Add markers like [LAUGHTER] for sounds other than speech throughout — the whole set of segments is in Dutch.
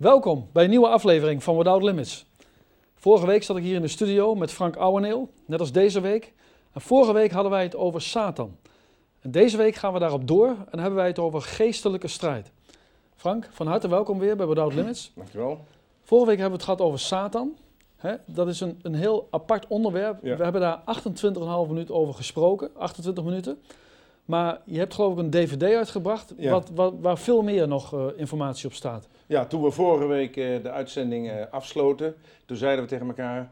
Welkom bij een nieuwe aflevering van Without Limits. Vorige week zat ik hier in de studio met Frank Ouweneel, net als deze week. En vorige week hadden wij het over Satan. En deze week gaan we daarop door en hebben wij het over geestelijke strijd. Frank, van harte welkom weer bij Without Limits. Dankjewel. Vorige week hebben we het gehad over Satan. Dat is een, een heel apart onderwerp. Ja. We hebben daar 28,5 minuten over gesproken, 28 minuten. Maar je hebt geloof ik een dvd uitgebracht Ja. wat, wat, waar veel meer nog eh, informatie op staat. Ja, toen we vorige week eh, de uitzending eh, afsloten, toen zeiden we tegen elkaar,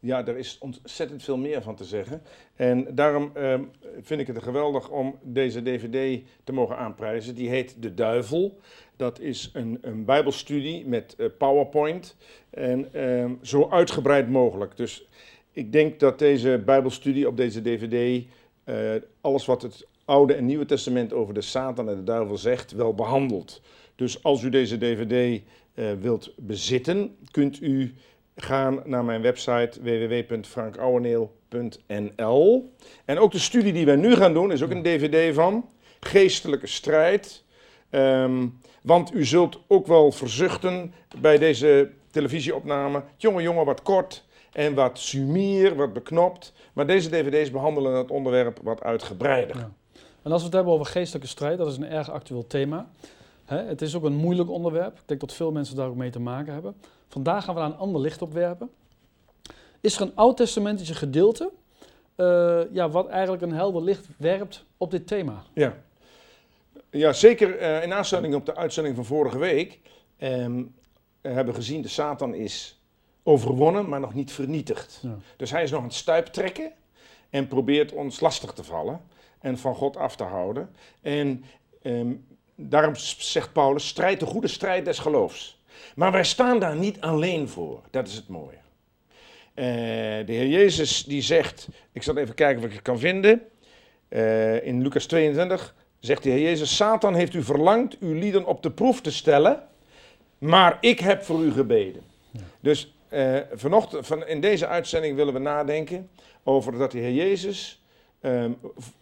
ja, er is ontzettend veel meer van te zeggen. En daarom ehm, vind ik het geweldig om deze dvd te mogen aanprijzen. Die heet De Duivel. Dat is een, een bijbelstudie met PowerPoint en ehm, zo uitgebreid mogelijk. Dus ik denk dat deze bijbelstudie op deze dvd eh, alles wat het Oude en Nieuwe Testament over de Satan en de duivel zegt, wel behandelt. Dus als u deze DVD eh, wilt bezitten, kunt u gaan naar mijn website www.frankouweneel.nl. En ook de studie die wij nu gaan doen is ook een DVD van Geestelijke strijd. Ehm, want u zult ook wel verzuchten bij deze televisieopname. Jongen, jongen, wat kort en wat sumier, wat beknopt. Maar deze DVD's behandelen het onderwerp wat uitgebreider. Ja. En als we het hebben over geestelijke strijd, dat is een erg actueel thema. Hè, het is ook een moeilijk onderwerp. Ik denk dat veel mensen daar ook mee te maken hebben. Vandaag gaan we daar een ander licht op werpen. Is er een oud-testamentische gedeelte eh, ja, wat eigenlijk een helder licht werpt op dit thema? Ja, ja zeker eh, in aansluiting op de uitzending van vorige week ehm, hebben we gezien de Satan is overwonnen, maar nog niet vernietigd. Ja. Dus hij is nog aan het stuiptrekken en probeert ons lastig te vallen en van God af te houden. En ehm, daarom zegt Paulus, strijd de goede strijd des geloofs. Maar wij staan daar niet alleen voor, dat is het mooie. Eh, de Heer Jezus die zegt, ik zal even kijken of ik het kan vinden, Eh, in Lucas 22 zegt de Heer Jezus, Satan heeft u verlangd uw lieden op de proef te stellen, maar ik heb voor u gebeden. Dus eh, vanochtend, van, in deze uitzending willen we nadenken over dat de Heer Jezus ehm,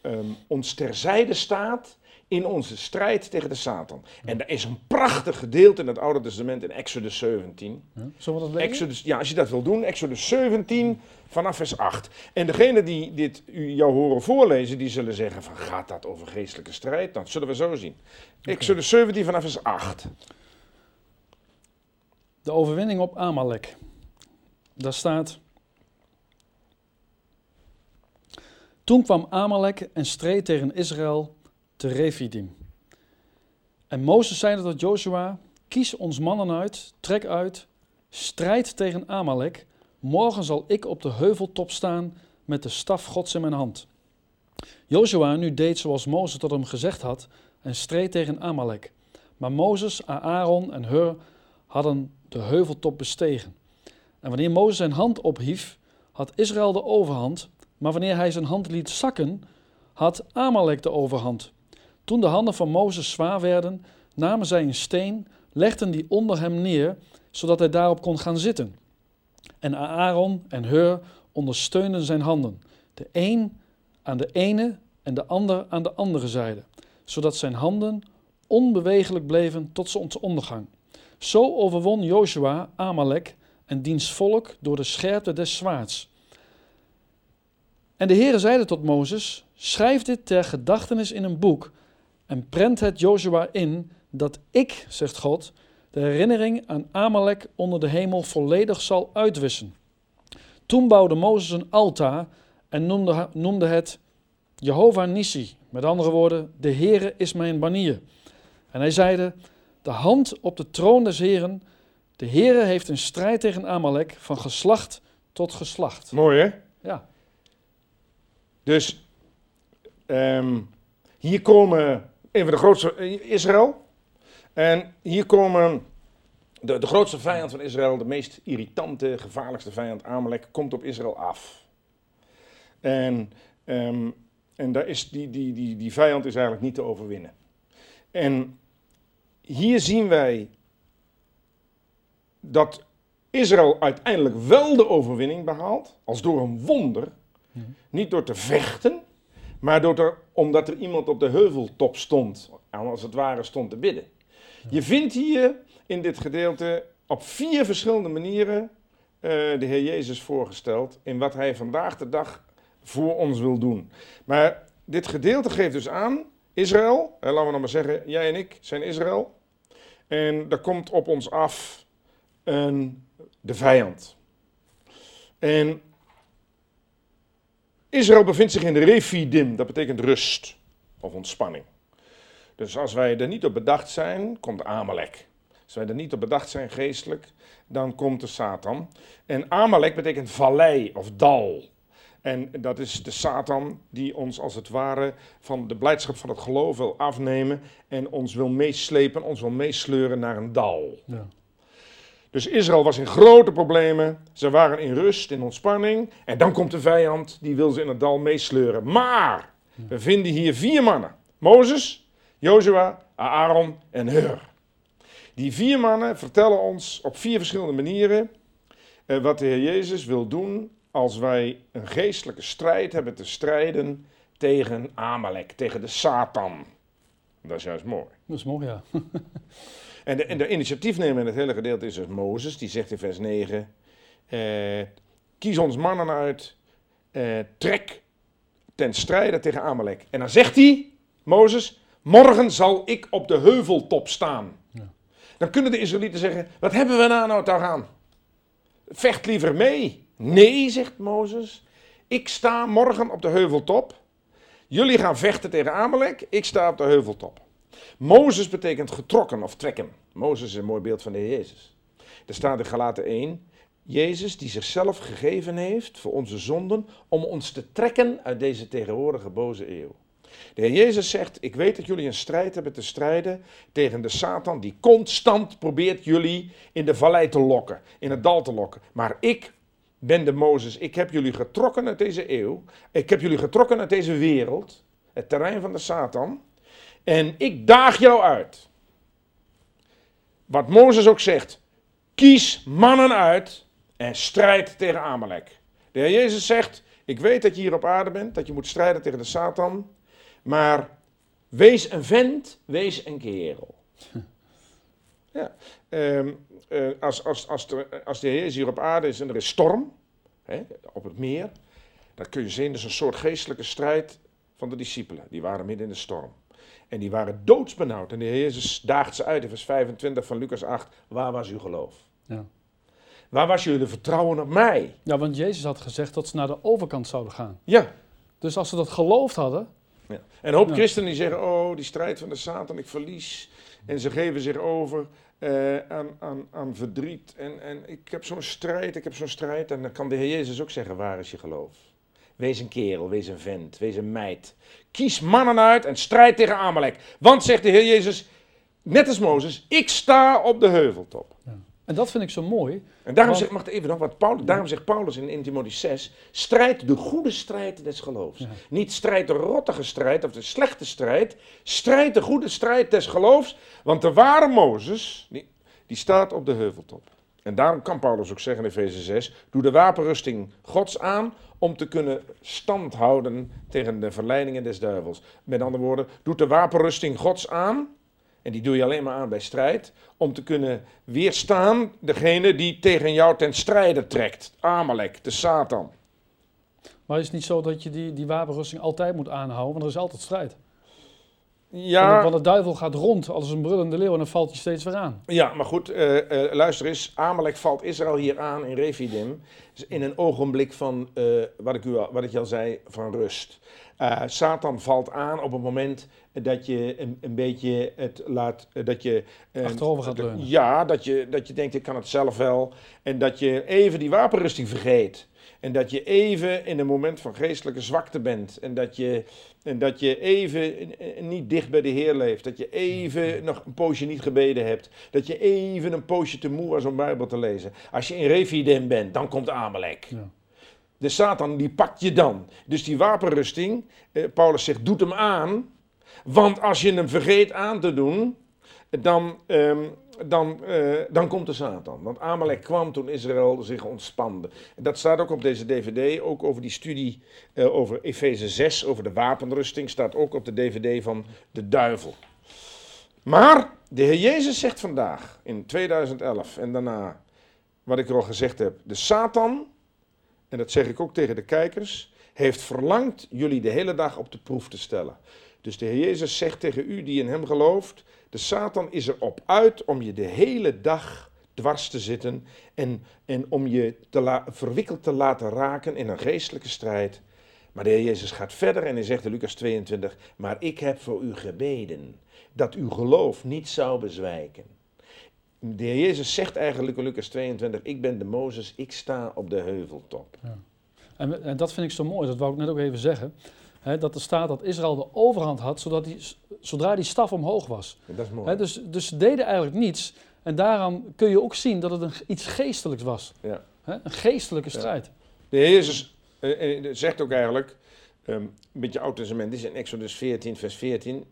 ehm, ons terzijde staat in onze strijd tegen de Satan. En er is een prachtig gedeelte in het Oude Testament in Exodus 17. Ja. Zullen we dat lezen? Exodus, ja, als je dat wil doen, Exodus 17 vanaf vers 8. En degene die dit u jou horen voorlezen, die zullen zeggen van gaat dat over geestelijke strijd? Dat zullen we zo zien. Exodus 17 vanaf vers 8. De overwinning op Amalek. Daar staat. Toen kwam Amalek en streed tegen Israël te Refidim. En Mozes zeide tot Joshua: Kies ons mannen uit, trek uit, strijd tegen Amalek. Morgen zal ik op de heuveltop staan met de staf Gods in mijn hand. Joshua nu deed zoals Mozes tot hem gezegd had en streed tegen Amalek. Maar Mozes, Aaron en Hur hadden de heuveltop bestegen. En wanneer Mozes zijn hand ophief, had Israël de overhand, maar wanneer hij zijn hand liet zakken, had Amalek de overhand. Toen de handen van Mozes zwaar werden, namen zij een steen, legden die onder hem neer, zodat hij daarop kon gaan zitten. En Aaron en Hur ondersteunden zijn handen, de een aan de ene en de ander aan de andere zijde, zodat zijn handen onbewegelijk bleven tot zonsondergang. Zo overwon Joshua Amalek en diens volk door de scherpte des zwaards. En de Heere zeide tot Mozes: Schrijf dit ter gedachtenis in een boek en prent het Joshua in, dat ik, zegt God, de herinnering aan Amalek onder de hemel volledig zal uitwissen. Toen bouwde Mozes een altaar en noemde, noemde het Jehovah Nissi. Met andere woorden, de Heere is mijn banier. En hij zeide, de hand op de troon des Heren, de Heere heeft een strijd tegen Amalek van geslacht tot geslacht. Mooi hè? Ja, Dus ehm, hier komen een van de grootste, eh, Israël. En hier komen de, de grootste vijand van Israël, de meest irritante, gevaarlijkste vijand, Amalek, komt op Israël af. En, ehm, en daar is die, die, die, die vijand is eigenlijk niet te overwinnen. En hier zien wij dat Israël uiteindelijk wel de overwinning behaalt, als door een wonder. Niet door te vechten, maar door te, omdat er iemand op de heuveltop stond, en als het ware stond te bidden. Je vindt hier in dit gedeelte op vier verschillende manieren eh, de Heer Jezus voorgesteld in wat hij vandaag de dag voor ons wil doen. Maar dit gedeelte geeft dus aan, Israël, eh, laten we nog maar zeggen, jij en ik zijn Israël. En er komt op ons af een, de vijand. En Israël bevindt zich in de refidim, dat betekent rust of ontspanning. Dus als wij er niet op bedacht zijn, komt Amalek. Als wij er niet op bedacht zijn geestelijk, dan komt de Satan. En Amalek betekent vallei of dal. En dat is de Satan die ons als het ware van de blijdschap van het geloof wil afnemen en ons wil meeslepen, ons wil meesleuren naar een dal. Ja. Dus Israël was in grote problemen, ze waren in rust, in ontspanning en dan komt de vijand, die wil ze in het dal meesleuren. Maar we vinden hier vier mannen, Mozes, Jozua, Aaron en Hur. Die vier mannen vertellen ons op vier verschillende manieren eh, wat de Heer Jezus wil doen als wij een geestelijke strijd hebben te strijden tegen Amalek, tegen de Satan. Dat is juist mooi. Dat is mooi, ja. [LAUGHS] En de, en de initiatiefnemer in het hele gedeelte is dus Mozes, die zegt in vers 9: eh, Kies ons mannen uit, eh, trek ten strijde tegen Amalek. En dan zegt hij, Mozes, morgen zal ik op de heuveltop staan. Ja. Dan kunnen de Israëlieten zeggen, wat hebben we nou nou toch aan? Vecht liever mee. Nee, zegt Mozes, ik sta morgen op de heuveltop. Jullie gaan vechten tegen Amalek, ik sta op de heuveltop. Mozes betekent getrokken of trekken. Mozes is een mooi beeld van de Heer Jezus. Er staat in Galaten 1, Jezus die zichzelf gegeven heeft voor onze zonden om ons te trekken uit deze tegenwoordige boze eeuw. De Heer Jezus zegt, ik weet dat jullie een strijd hebben te strijden tegen de Satan die constant probeert jullie in de vallei te lokken, in het dal te lokken. Maar ik ben de Mozes, ik heb jullie getrokken uit deze eeuw, ik heb jullie getrokken uit deze wereld, het terrein van de Satan, en ik daag jou uit. Wat Mozes ook zegt, kies mannen uit en strijd tegen Amalek. De Heer Jezus zegt, ik weet dat je hier op aarde bent, dat je moet strijden tegen de Satan, maar wees een vent, wees een kerel. [LAUGHS] Ja. ehm, eh, als, als, als, de, als de Heer Jezus hier op aarde is en er is storm hè, op het meer, dan kun je zien, dat is een soort geestelijke strijd van de discipelen. Die waren midden in de storm. En die waren doodsbenauwd. En de Heer Jezus daagt ze uit in vers 25 van Lucas 8. Waar was uw geloof? Ja. Waar was jullie vertrouwen op mij? ja, want Jezus had gezegd dat ze naar de overkant zouden gaan. Ja. Dus als ze dat geloofd hadden, ja. En een hoop Ja. christenen die zeggen, oh, die strijd van de Satan, ik verlies. En ze geven zich over eh, aan, aan, aan verdriet. En, en ik heb zo'n strijd, ik heb zo'n strijd. En dan kan de Heer Jezus ook zeggen, waar is je geloof? Wees een kerel, wees een vent, wees een meid. Kies mannen uit en strijd tegen Amalek. Want, zegt de Heer Jezus, net als Mozes, ik sta op de heuveltop. en dat vind ik zo mooi. En daarom Want- zegt, mag even nog, wat Paulus, daarom zegt Paulus in 1 Timotheüs 6, strijd de goede strijd des geloofs. Ja. Niet strijd de rottige strijd of de slechte strijd, strijd de goede strijd des geloofs, want de ware Mozes, die, die staat op de heuveltop. En daarom kan Paulus ook zeggen in Efeze 6, doe de wapenrusting Gods aan om te kunnen stand houden tegen de verleidingen des duivels. Met andere woorden, doe de wapenrusting Gods aan, en die doe je alleen maar aan bij strijd, om te kunnen weerstaan degene die tegen jou ten strijde trekt. Amalek, de Satan. Maar is het niet zo dat je die, die wapenrusting altijd moet aanhouden, want er is altijd strijd. Want, Ja, want de duivel gaat rond als een brullende leeuw en dan valt hij steeds weer aan. ja maar goed, eh, eh, luister eens. Amalek valt Israël hier aan in Refidim. In een ogenblik van, eh, wat, ik u al, wat ik je al zei, van rust. Satan valt aan op het moment dat je een, een beetje het laat, dat je... Achterover gaat leunen. Ja, dat je, dat je denkt, ik kan het zelf wel. En dat je even die wapenrusting vergeet. En dat je even in een moment van geestelijke zwakte bent. En dat je, en dat je even niet dicht bij de Heer leeft. Dat je even nog een poosje niet gebeden hebt. Dat je even een poosje te moe was om Bijbel te lezen. Als je in Refidim bent, dan komt Amalek. Ja. De Satan die pakt je dan. Dus die wapenrusting, eh, Paulus zegt, doet hem aan. Want als je hem vergeet aan te doen, dan, ehm, dan, eh, dan komt de Satan. Want Amalek kwam toen Israël zich ontspande. Dat staat ook op deze dvd, ook over die studie eh, over Efeze 6, over de wapenrusting, staat ook op de dvd van de duivel. Maar De Heer Jezus zegt vandaag in 2011 en daarna, wat ik al gezegd heb, de Satan, en dat zeg ik ook tegen de kijkers, heeft verlangd jullie de hele dag op de proef te stellen. Dus de Heer Jezus zegt tegen u die in Hem gelooft, de Satan is erop uit om je de hele dag dwars te zitten en, en om je te verwikkeld te laten raken in een geestelijke strijd. Maar de Heer Jezus gaat verder en hij zegt in Lucas 22, maar ik heb voor u gebeden dat uw geloof niet zou bezwijken. De Heer Jezus zegt eigenlijk in Lucas 22, ik ben de Mozes, ik sta op de heuveltop. Ja. En, en, dat vind ik zo mooi, dat wou ik net ook even zeggen. Hè, dat er staat dat Israël de overhand had zodat die, zodra die staf omhoog was. Dat is mooi. Hè, dus, dus ze deden eigenlijk niets. En daaraan kun je ook zien dat het een, iets geestelijks was. Ja. Hè, een geestelijke strijd. De Heer Jezus uh, zegt ook eigenlijk, um, een beetje Oud Testament, dit is in Exodus 14, vers 14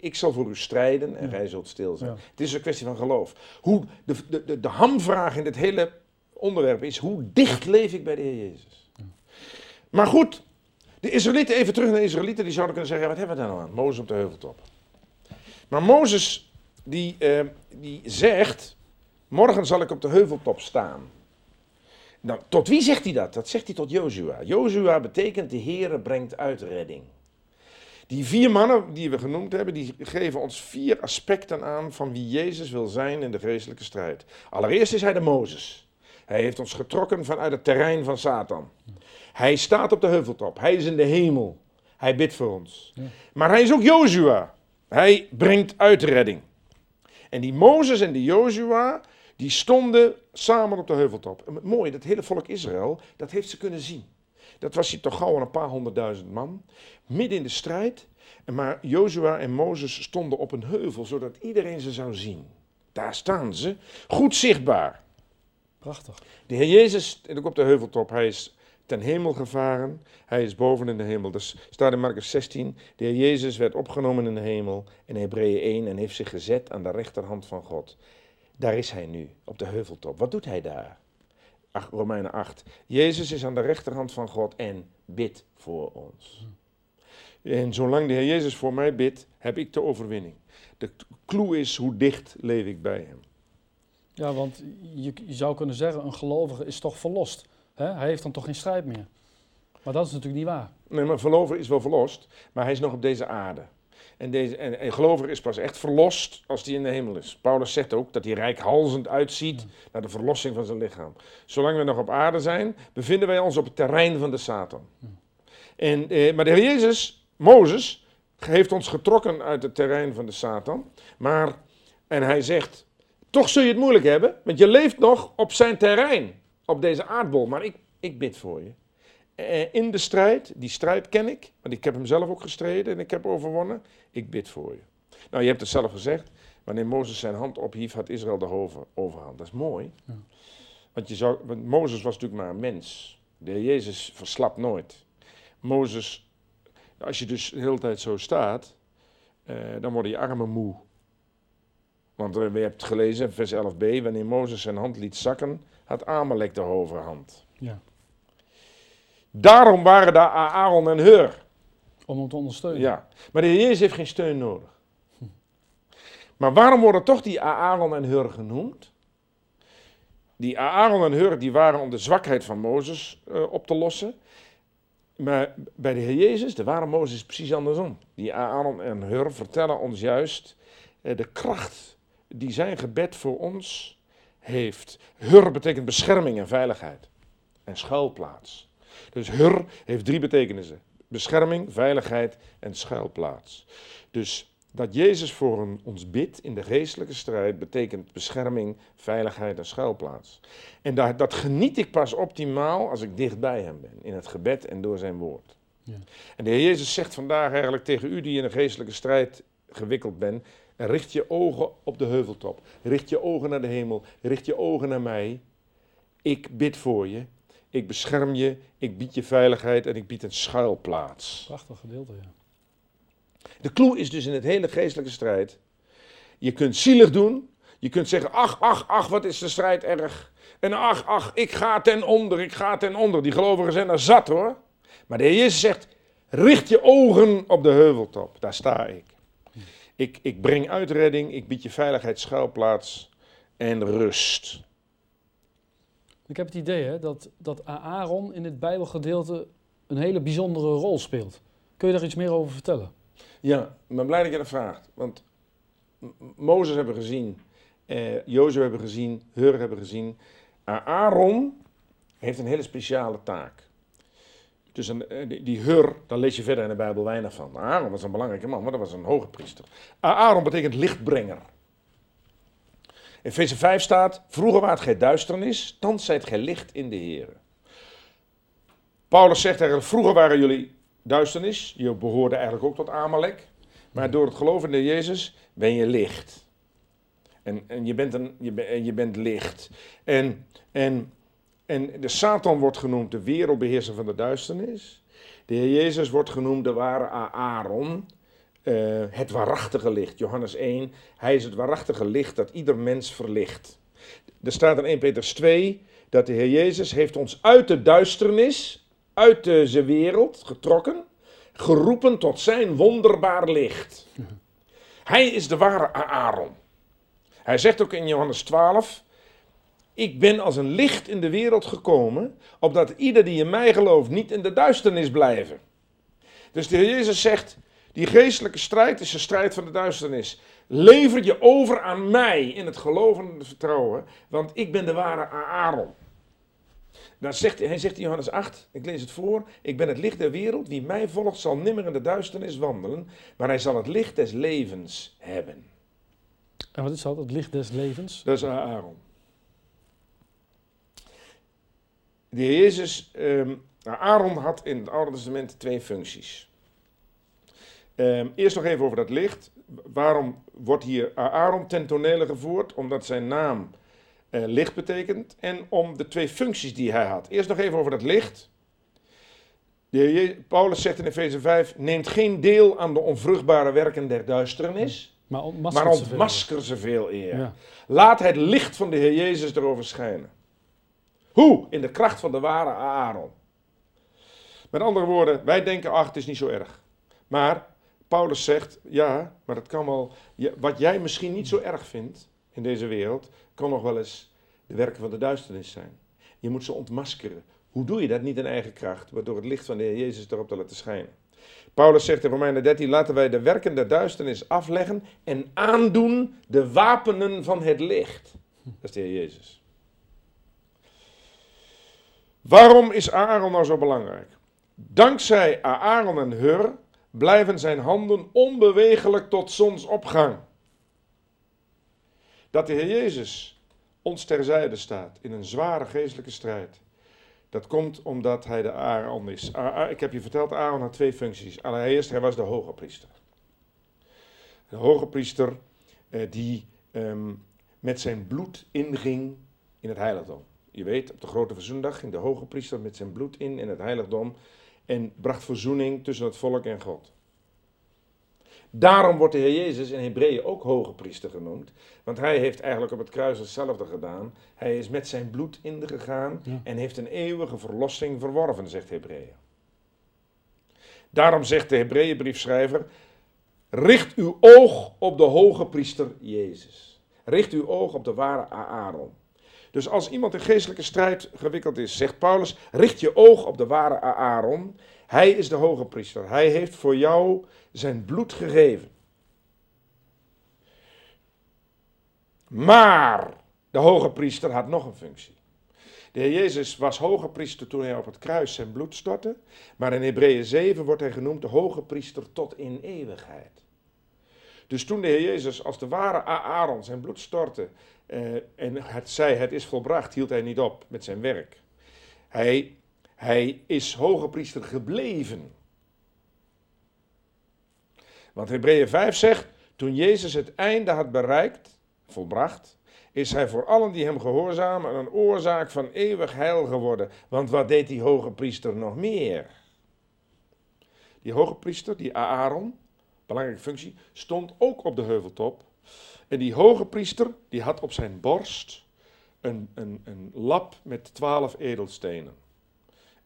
ik zal voor u strijden en gij zult stil zijn. Het is een kwestie van geloof. Hoe, de, de, de, de hamvraag in dit hele onderwerp is, hoe dicht leef ik bij de Heer Jezus? Ja. Maar goed, de Israëlieten, even terug naar de Israëlieten, die zouden kunnen zeggen, wat hebben we daar nou aan? Mozes op de heuveltop. Maar Mozes, die, uh, die zegt, morgen zal ik op de heuveltop staan. Nou, tot wie zegt hij dat? Dat zegt hij tot Jozua. Jozua betekent de Heere brengt uitredding. Die vier mannen die we genoemd hebben, die geven ons vier aspecten aan van wie Jezus wil zijn in de geestelijke strijd. Allereerst is hij de Mozes. Hij heeft ons getrokken vanuit het terrein van Satan. Hij staat op de heuveltop. Hij is in de hemel. Hij bidt voor ons. Maar hij is ook Jozua. Hij brengt uitredding. En die Mozes en die Jozua, die stonden samen op de heuveltop. En het mooie, dat hele volk Israël, dat heeft ze kunnen zien. Dat was hier toch gauw een paar honderdduizend man. Midden in de strijd. Maar Jozua en Mozes stonden op een heuvel, zodat iedereen ze zou zien. Daar staan ze, goed zichtbaar. Prachtig. De Heer Jezus, ook op de heuveltop, hij is ten hemel gevaren. Hij is boven in de hemel. Dus staat in Marcus 16. De Heer Jezus werd opgenomen in de hemel in Hebreeën 1 en heeft zich gezet aan de rechterhand van God. Daar is hij nu, op de heuveltop. Wat doet hij daar? Romeinen 8. Jezus is aan de rechterhand van God en bidt voor ons. En zolang de Heer Jezus voor mij bidt, heb ik de overwinning. De clue is hoe dicht leef ik bij Hem. Ja, want je, je zou kunnen zeggen, een gelovige is toch verlost. Hè? Hij heeft dan toch geen strijd meer. Maar dat is natuurlijk niet waar. Nee, maar verlover is wel verlost, maar hij is nog op deze aarde. En, deze, en een gelovige is pas echt verlost als hij in de hemel is. Paulus zegt ook dat hij rijkhalzend uitziet naar de verlossing van zijn lichaam. Zolang we nog op aarde zijn, bevinden wij ons op het terrein van de Satan. En, eh, maar de Heer Jezus, Mozes, heeft ons getrokken uit het terrein van de Satan. Maar, en hij zegt, toch zul je het moeilijk hebben, want je leeft nog op zijn terrein, op deze aardbol. Maar ik, ik bid voor je. Eh, in de strijd, die strijd ken ik, want ik heb hem zelf ook gestreden en ik heb overwonnen. Ik bid voor je. Nou, je hebt het zelf gezegd. Wanneer Mozes zijn hand ophief, had Israël de overhand. Dat is mooi. Ja. Want, je zou, want Mozes was natuurlijk maar een mens. De Heer Jezus verslapt nooit. Mozes, als je dus de hele tijd zo staat, eh, dan worden je armen moe. Want uh, we hebben het gelezen, vers 11b, wanneer Mozes zijn hand liet zakken, had Amalek de overhand. Ja. Daarom waren daar Aaron en Hur. Om hem te ondersteunen. Ja, maar de Heer Jezus heeft geen steun nodig. Maar waarom worden toch die Aaron en Hur genoemd? Die Aaron en Hur die waren om de zwakheid van Mozes uh, op te lossen. Maar bij de Heer Jezus, de ware Mozes, is precies andersom. Die Aaron en Hur vertellen ons juist uh, de kracht die zijn gebed voor ons heeft. Hur betekent bescherming en veiligheid. En schuilplaats. Dus hur heeft drie betekenissen. Bescherming, veiligheid en schuilplaats. Dus dat Jezus voor ons bidt in de geestelijke strijd betekent bescherming, veiligheid en schuilplaats. En dat, dat geniet ik pas optimaal als ik dicht bij Hem ben, in het gebed en door Zijn woord. Ja. En de Heer Jezus zegt vandaag eigenlijk tegen u die in een geestelijke strijd gewikkeld bent, richt je ogen op de heuveltop, richt je ogen naar de hemel, richt je ogen naar mij. Ik bid voor je ik bescherm je, ik bied je veiligheid en ik bied een schuilplaats. Prachtig gedeelte, ja. De clue is dus in het hele geestelijke strijd. Je kunt zielig doen. Je kunt zeggen, ach, ach, ach, wat is de strijd erg. En ach, ach, ik ga ten onder, ik ga ten onder. Die gelovigen zijn er zat hoor. Maar de Heer Jezus zegt, richt je ogen op de heuveltop. Daar sta ik. Ik, ik breng uitredding, ik bied je veiligheid, schuilplaats en rust. Ik heb het idee hè, dat, dat Aaron in dit Bijbelgedeelte een hele bijzondere rol speelt. Kun je daar iets meer over vertellen? Ja, ik ben blij dat je dat vraagt. Want Mozes hebben we gezien, eh, Jozef hebben we gezien, Hur hebben we gezien. Aaron heeft een hele speciale taak. Dus een, eh, die, Hur, daar lees je verder in de Bijbel weinig van. Aaron was een belangrijke man, maar dat was een hoge priester. Aaron betekent lichtbrenger. In Efeze 5 staat, vroeger waart gij duisternis, thans zijt gij licht in de Heer. Paulus zegt eigenlijk, vroeger waren jullie duisternis, je behoorde eigenlijk ook tot Amalek. Maar door het geloof in Jezus ben je licht. En, en je, bent een, je, je bent licht. En, en, en de Satan wordt genoemd de wereldbeheerser van de duisternis. De Heer Jezus wordt genoemd de ware Aaron, eh, het waarachtige licht. Johannes 1, hij is het waarachtige licht dat ieder mens verlicht. Er staat in 1 Petrus 2 dat de Heer Jezus heeft ons uit de duisternis, uit deze wereld getrokken, geroepen tot zijn wonderbaar licht. Hij is de ware Aaron. Hij zegt ook in Johannes 12: Ik ben als een licht in de wereld gekomen, opdat ieder die in mij gelooft niet in de duisternis blijven. Dus de Heer Jezus zegt: Die geestelijke strijd is de strijd van de duisternis. Lever je over aan mij in het geloven en het vertrouwen, want ik ben de ware Aaron. Dan zegt, hij zegt in Johannes 8, ik lees het voor, ik ben het licht der wereld, wie mij volgt zal nimmer in de duisternis wandelen, maar hij zal het licht des levens hebben. En wat is dat? Het licht des levens. Dat is Aaron. De Heer Jezus, ehm, Aaron had in het Oude Testament twee functies. Ehm, eerst nog even over dat licht. Waarom wordt hier Aaron ten tonele gevoerd? Omdat zijn naam eh, licht betekent en om de twee functies die hij had. Eerst nog even over dat licht. De Heer Paulus zegt in Efeze 5: Neemt geen deel aan de onvruchtbare werken der duisternis, Maar maar ontmaskert ze veel. ontmasker ze veel eer. Ja. Laat het licht van de Heer Jezus erover schijnen. Hoe? In de kracht van de ware Aaron. Met andere woorden, wij denken, ach, het is niet zo erg. Maar Paulus zegt, ja, maar dat kan wel, wat jij misschien niet zo erg vindt in deze wereld, kan nog wel eens de werken van de duisternis zijn. Je moet ze ontmaskeren. Hoe doe je dat? Niet in eigen kracht, maar door het licht van de Heer Jezus erop te laten schijnen. Paulus zegt in Romeinen 13, laten wij de werken der duisternis afleggen en aandoen de wapenen van het licht. Dat is de Heer Jezus. Waarom is Aaron nou zo belangrijk? Dankzij Aaron en Hur blijven zijn handen onbewegelijk tot zonsopgang. Dat de Heer Jezus ons terzijde staat in een zware geestelijke strijd. Dat komt omdat hij de Aaron is. Ik heb je verteld, Aaron had twee functies. Allereerst, hij was de hoge priester. De hoge priester eh, die ehm, met zijn bloed inging in het heiligdom. Je weet, op de grote verzoendag ging de hoge priester met zijn bloed in in het heiligdom en bracht verzoening tussen het volk en God. Daarom wordt de Heer Jezus in Hebreeën ook hoge priester genoemd, want hij heeft eigenlijk op het kruis hetzelfde gedaan. Hij is met zijn bloed ingegaan Ja. en heeft een eeuwige verlossing verworven, zegt Hebreeën. Daarom zegt de Hebreeënbriefschrijver, richt uw oog op de hoge priester Jezus. Richt uw oog op de ware Aaron. Dus als iemand in geestelijke strijd gewikkeld is, zegt Paulus, richt je oog op de ware Aaron. Hij is de hoge priester. Hij heeft voor jou zijn bloed gegeven. Maar de hoge priester had nog een functie. De Heer Jezus was hoge priester toen hij op het kruis zijn bloed stortte. Maar in Hebreeën 7 wordt hij genoemd de hoge priester tot in eeuwigheid. Dus toen de Heer Jezus als de ware Aaron zijn bloed stortte eh, en het zei het is volbracht, hield hij niet op met zijn werk. Hij, hij is hoge priester gebleven. Want Hebreeën 5 zegt, toen Jezus het einde had bereikt, volbracht, is hij voor allen die hem gehoorzamen een oorzaak van eeuwig heil geworden. Want wat deed die hoge priester nog meer? Die hoge priester, die Aaron, belangrijke functie, stond ook op de heuveltop. En die hoge priester, die had op zijn borst een, een, een lap met twaalf edelstenen.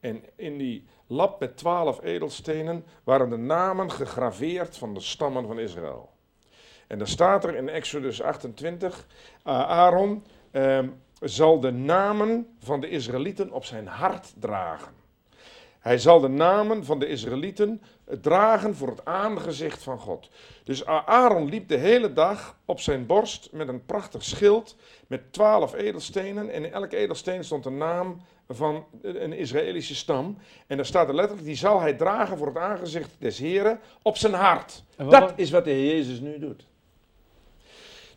En in die lap met twaalf edelstenen waren de namen gegraveerd van de stammen van Israël. En dan staat er in Exodus 28, uh, Aaron ehm, zal de namen van de Israëlieten op zijn hart dragen. Hij zal de namen van de Israëlieten dragen voor het aangezicht van God. Dus Aaron liep de hele dag op zijn borst met een prachtig schild met twaalf edelstenen. En in elke edelsteen stond de naam van een Israëlische stam. En daar staat er letterlijk, die zal hij dragen voor het aangezicht des Heren op zijn hart. Dat is wat de Heer Jezus nu doet.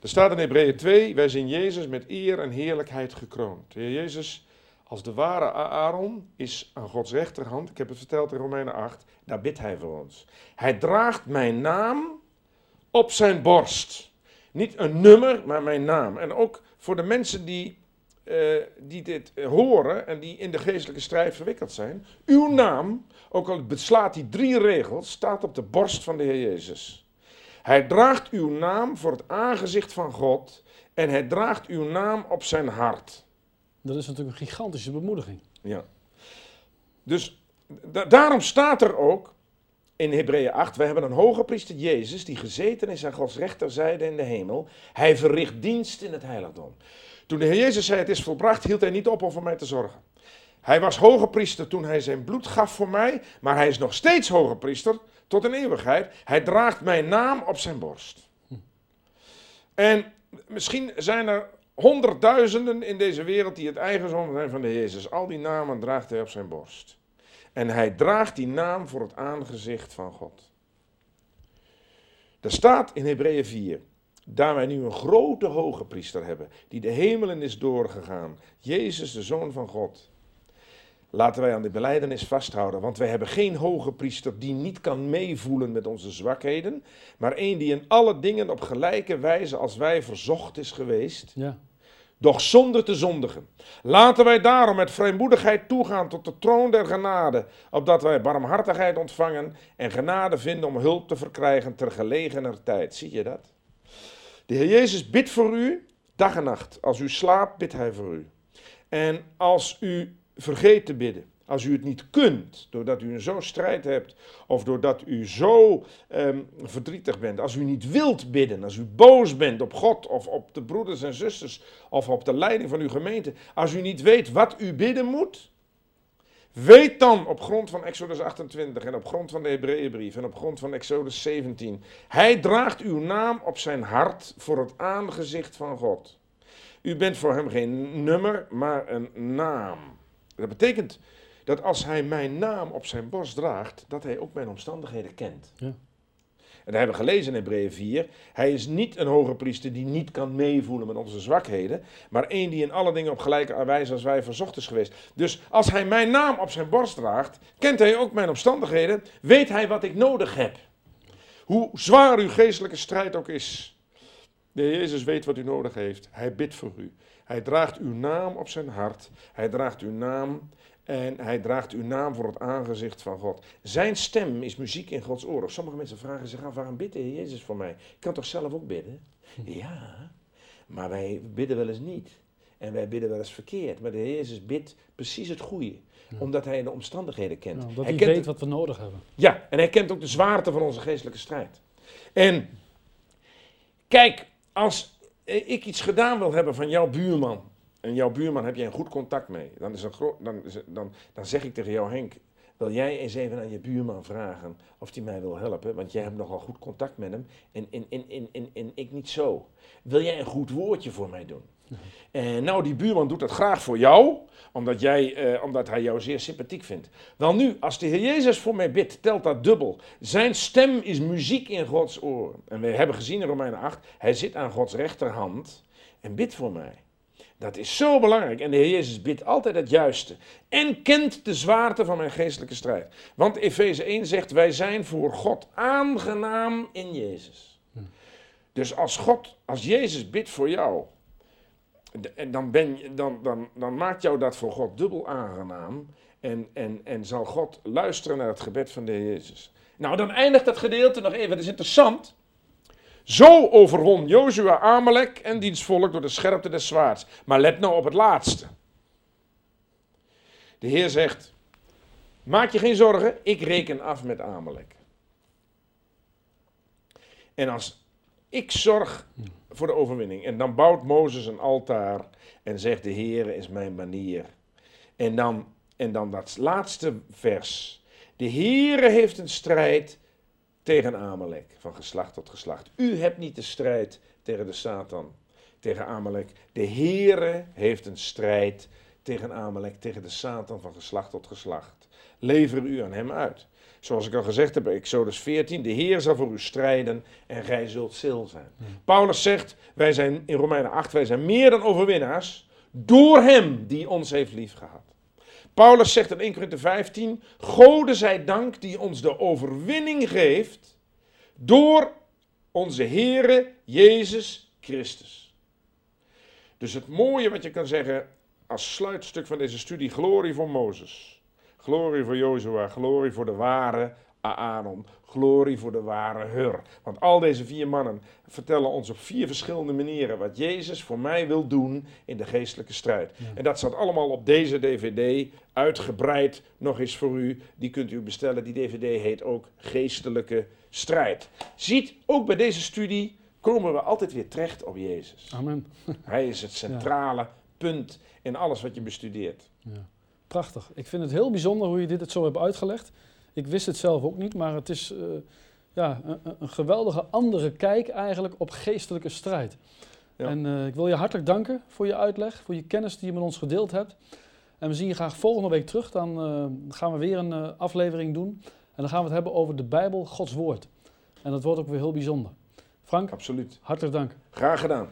Er staat in Hebreeën 2, wij zien Jezus met eer en heerlijkheid gekroond. De Heer Jezus als de ware Aaron is aan Gods rechterhand, ik heb het verteld in Romeinen 8, daar bidt hij voor ons. Hij draagt mijn naam op zijn borst. Niet een nummer, maar mijn naam. En ook voor de mensen die, uh, die dit horen en die in de geestelijke strijd verwikkeld zijn. Uw naam, ook al beslaat hij drie regels, staat op de borst van de Heer Jezus. Hij draagt uw naam voor het aangezicht van God en hij draagt uw naam op zijn hart. Dat is natuurlijk een gigantische bemoediging. Ja. Dus daarom staat er ook in Hebreeën 8, we hebben een hoge priester Jezus die gezeten is aan Gods rechterzijde in de hemel. Hij verricht dienst in het heiligdom. Toen de Heer Jezus zei het is volbracht, hield hij niet op om voor mij te zorgen. Hij was hoge priester toen hij zijn bloed gaf voor mij, maar hij is nog steeds hoge priester tot in eeuwigheid. Hij draagt mijn naam op zijn borst. En misschien zijn er honderdduizenden in deze wereld die het eigendom zijn van de Jezus. Al die namen draagt hij op zijn borst. En hij draagt die naam voor het aangezicht van God. Er staat in Hebreeën 4, daar wij nu een grote hoge priester hebben, die de hemelen is doorgegaan, Jezus de Zoon van God. Laten wij aan de beleidenis vasthouden, want wij hebben geen hoge priester die niet kan meevoelen met onze zwakheden, maar één die in alle dingen op gelijke wijze als wij verzocht is geweest, ja. Doch zonder te zondigen. Laten wij daarom met vrijmoedigheid toegaan tot de troon der genade, opdat wij barmhartigheid ontvangen en genade vinden om hulp te verkrijgen ter gelegener tijd. Zie je dat? De Heer Jezus bidt voor u dag en nacht. Als u slaapt, bidt Hij voor u. En als u vergeet te bidden. Als u het niet kunt, doordat u een zo'n strijd hebt, of doordat u zo ehm, verdrietig bent, als u niet wilt bidden, als u boos bent op God of op de broeders en zusters of op de leiding van uw gemeente, als u niet weet wat u bidden moet, weet dan op grond van Exodus 28 en op grond van de Hebreeënbrief en op grond van Exodus 17, hij draagt uw naam op zijn hart voor het aangezicht van God. U bent voor hem geen nummer, maar een naam. Dat betekent dat als hij mijn naam op zijn borst draagt, dat hij ook mijn omstandigheden kent. Ja. En daar hebben we gelezen in Hebreeën 4. Hij is niet een hoge priester die niet kan meevoelen met onze zwakheden, maar één die in alle dingen op gelijke wijze als wij verzocht is geweest. Dus als hij mijn naam op zijn borst draagt, kent hij ook mijn omstandigheden, weet hij wat ik nodig heb. Hoe zwaar uw geestelijke strijd ook is. De Heer Jezus weet wat u nodig heeft. Hij bidt voor u. Hij draagt uw naam op zijn hart. Hij draagt uw naam en hij draagt uw naam voor het aangezicht van God. Zijn stem is muziek in Gods oren. Sommige mensen vragen zich af, waarom bidt de Jezus voor mij? Ik kan toch zelf ook bidden? Ja, maar wij bidden wel eens niet. En wij bidden wel eens verkeerd. Maar de Heer Jezus bidt precies het goede. Omdat hij de omstandigheden kent. dat hij, weet wat we nodig hebben. Ja, en hij kent ook de zwaarte van onze geestelijke strijd. En kijk, als ik iets gedaan wil hebben van jouw buurman, en jouw buurman heb je een goed contact mee, dan, is een dan, dan, dan zeg ik tegen jou, Henk, wil jij eens even aan je buurman vragen of hij mij wil helpen? Want jij hebt nogal goed contact met hem en, en, en, en, en, en ik niet zo. Wil jij een goed woordje voor mij doen? En nou, die buurman doet dat graag voor jou, omdat, jij, eh, omdat hij jou zeer sympathiek vindt. Wel nu, als de Heer Jezus voor mij bidt, telt dat dubbel. Zijn stem is muziek in Gods oren. En we hebben gezien in Romeinen 8, hij zit aan Gods rechterhand en bidt voor mij. Dat is zo belangrijk. En de Heer Jezus bidt altijd het juiste. En kent de zwaarte van mijn geestelijke strijd. Want Efeze 1 zegt, wij zijn voor God aangenaam in Jezus. Dus als God, als Jezus bidt voor jou, dan, ben je, dan, dan maakt jou dat voor God dubbel aangenaam. En, en, en zal God luisteren naar het gebed van de Heer Jezus. Nou, dan eindigt dat gedeelte nog even. Dat is interessant. Zo overwon Jozua Amalek en diens volk door de scherpte des zwaards. Maar let nou op het laatste. De Heer zegt: Maak je geen zorgen, ik reken af met Amalek. En als ik zorg voor de overwinning. En dan bouwt Mozes een altaar en zegt, de Heere is mijn manier. En dan, en dan dat laatste vers. De Heere heeft een strijd tegen Amalek, van geslacht tot geslacht. U hebt niet de strijd tegen de Satan, tegen Amalek. De Heere heeft een strijd tegen Amalek, tegen de Satan van geslacht tot geslacht. Lever u aan hem uit. Zoals ik al gezegd heb, Exodus 14, de Heer zal voor u strijden en gij zult stil zijn. Paulus zegt, wij zijn in Romeinen 8, wij zijn meer dan overwinnaars door hem die ons heeft liefgehad. Paulus zegt in 1 Corinthië 15, Gode zij dank die ons de overwinning geeft door onze Heere Jezus Christus. Dus het mooie wat je kan zeggen als sluitstuk van deze studie, glorie voor Mozes. Glorie voor Jozua, glorie voor de ware Aaron, glorie voor de ware Hur. Want al deze vier mannen vertellen ons op vier verschillende manieren wat Jezus voor mij wil doen in de geestelijke strijd. En dat staat allemaal op deze DVD, uitgebreid nog eens voor u. Die kunt u bestellen. Die DVD heet ook Geestelijke Strijd. Ziet, ook bij deze studie komen we altijd weer terecht op Jezus. Amen. [LAUGHS] Hij is het centrale punt in alles wat je bestudeert. Ja. Prachtig. Ik vind het heel bijzonder hoe je dit het zo hebt uitgelegd. Ik wist het zelf ook niet, maar het is uh, ja, een, een, geweldige andere kijk eigenlijk op geestelijke strijd. Ja. En uh, ik wil je hartelijk danken voor je uitleg, voor je kennis die je met ons gedeeld hebt. En we zien je graag volgende week terug. Dan uh, gaan we weer een aflevering doen. En dan gaan we het hebben over de Bijbel, Gods Woord. En dat wordt ook weer heel bijzonder. Frank, Absoluut. hartelijk dank. Graag gedaan.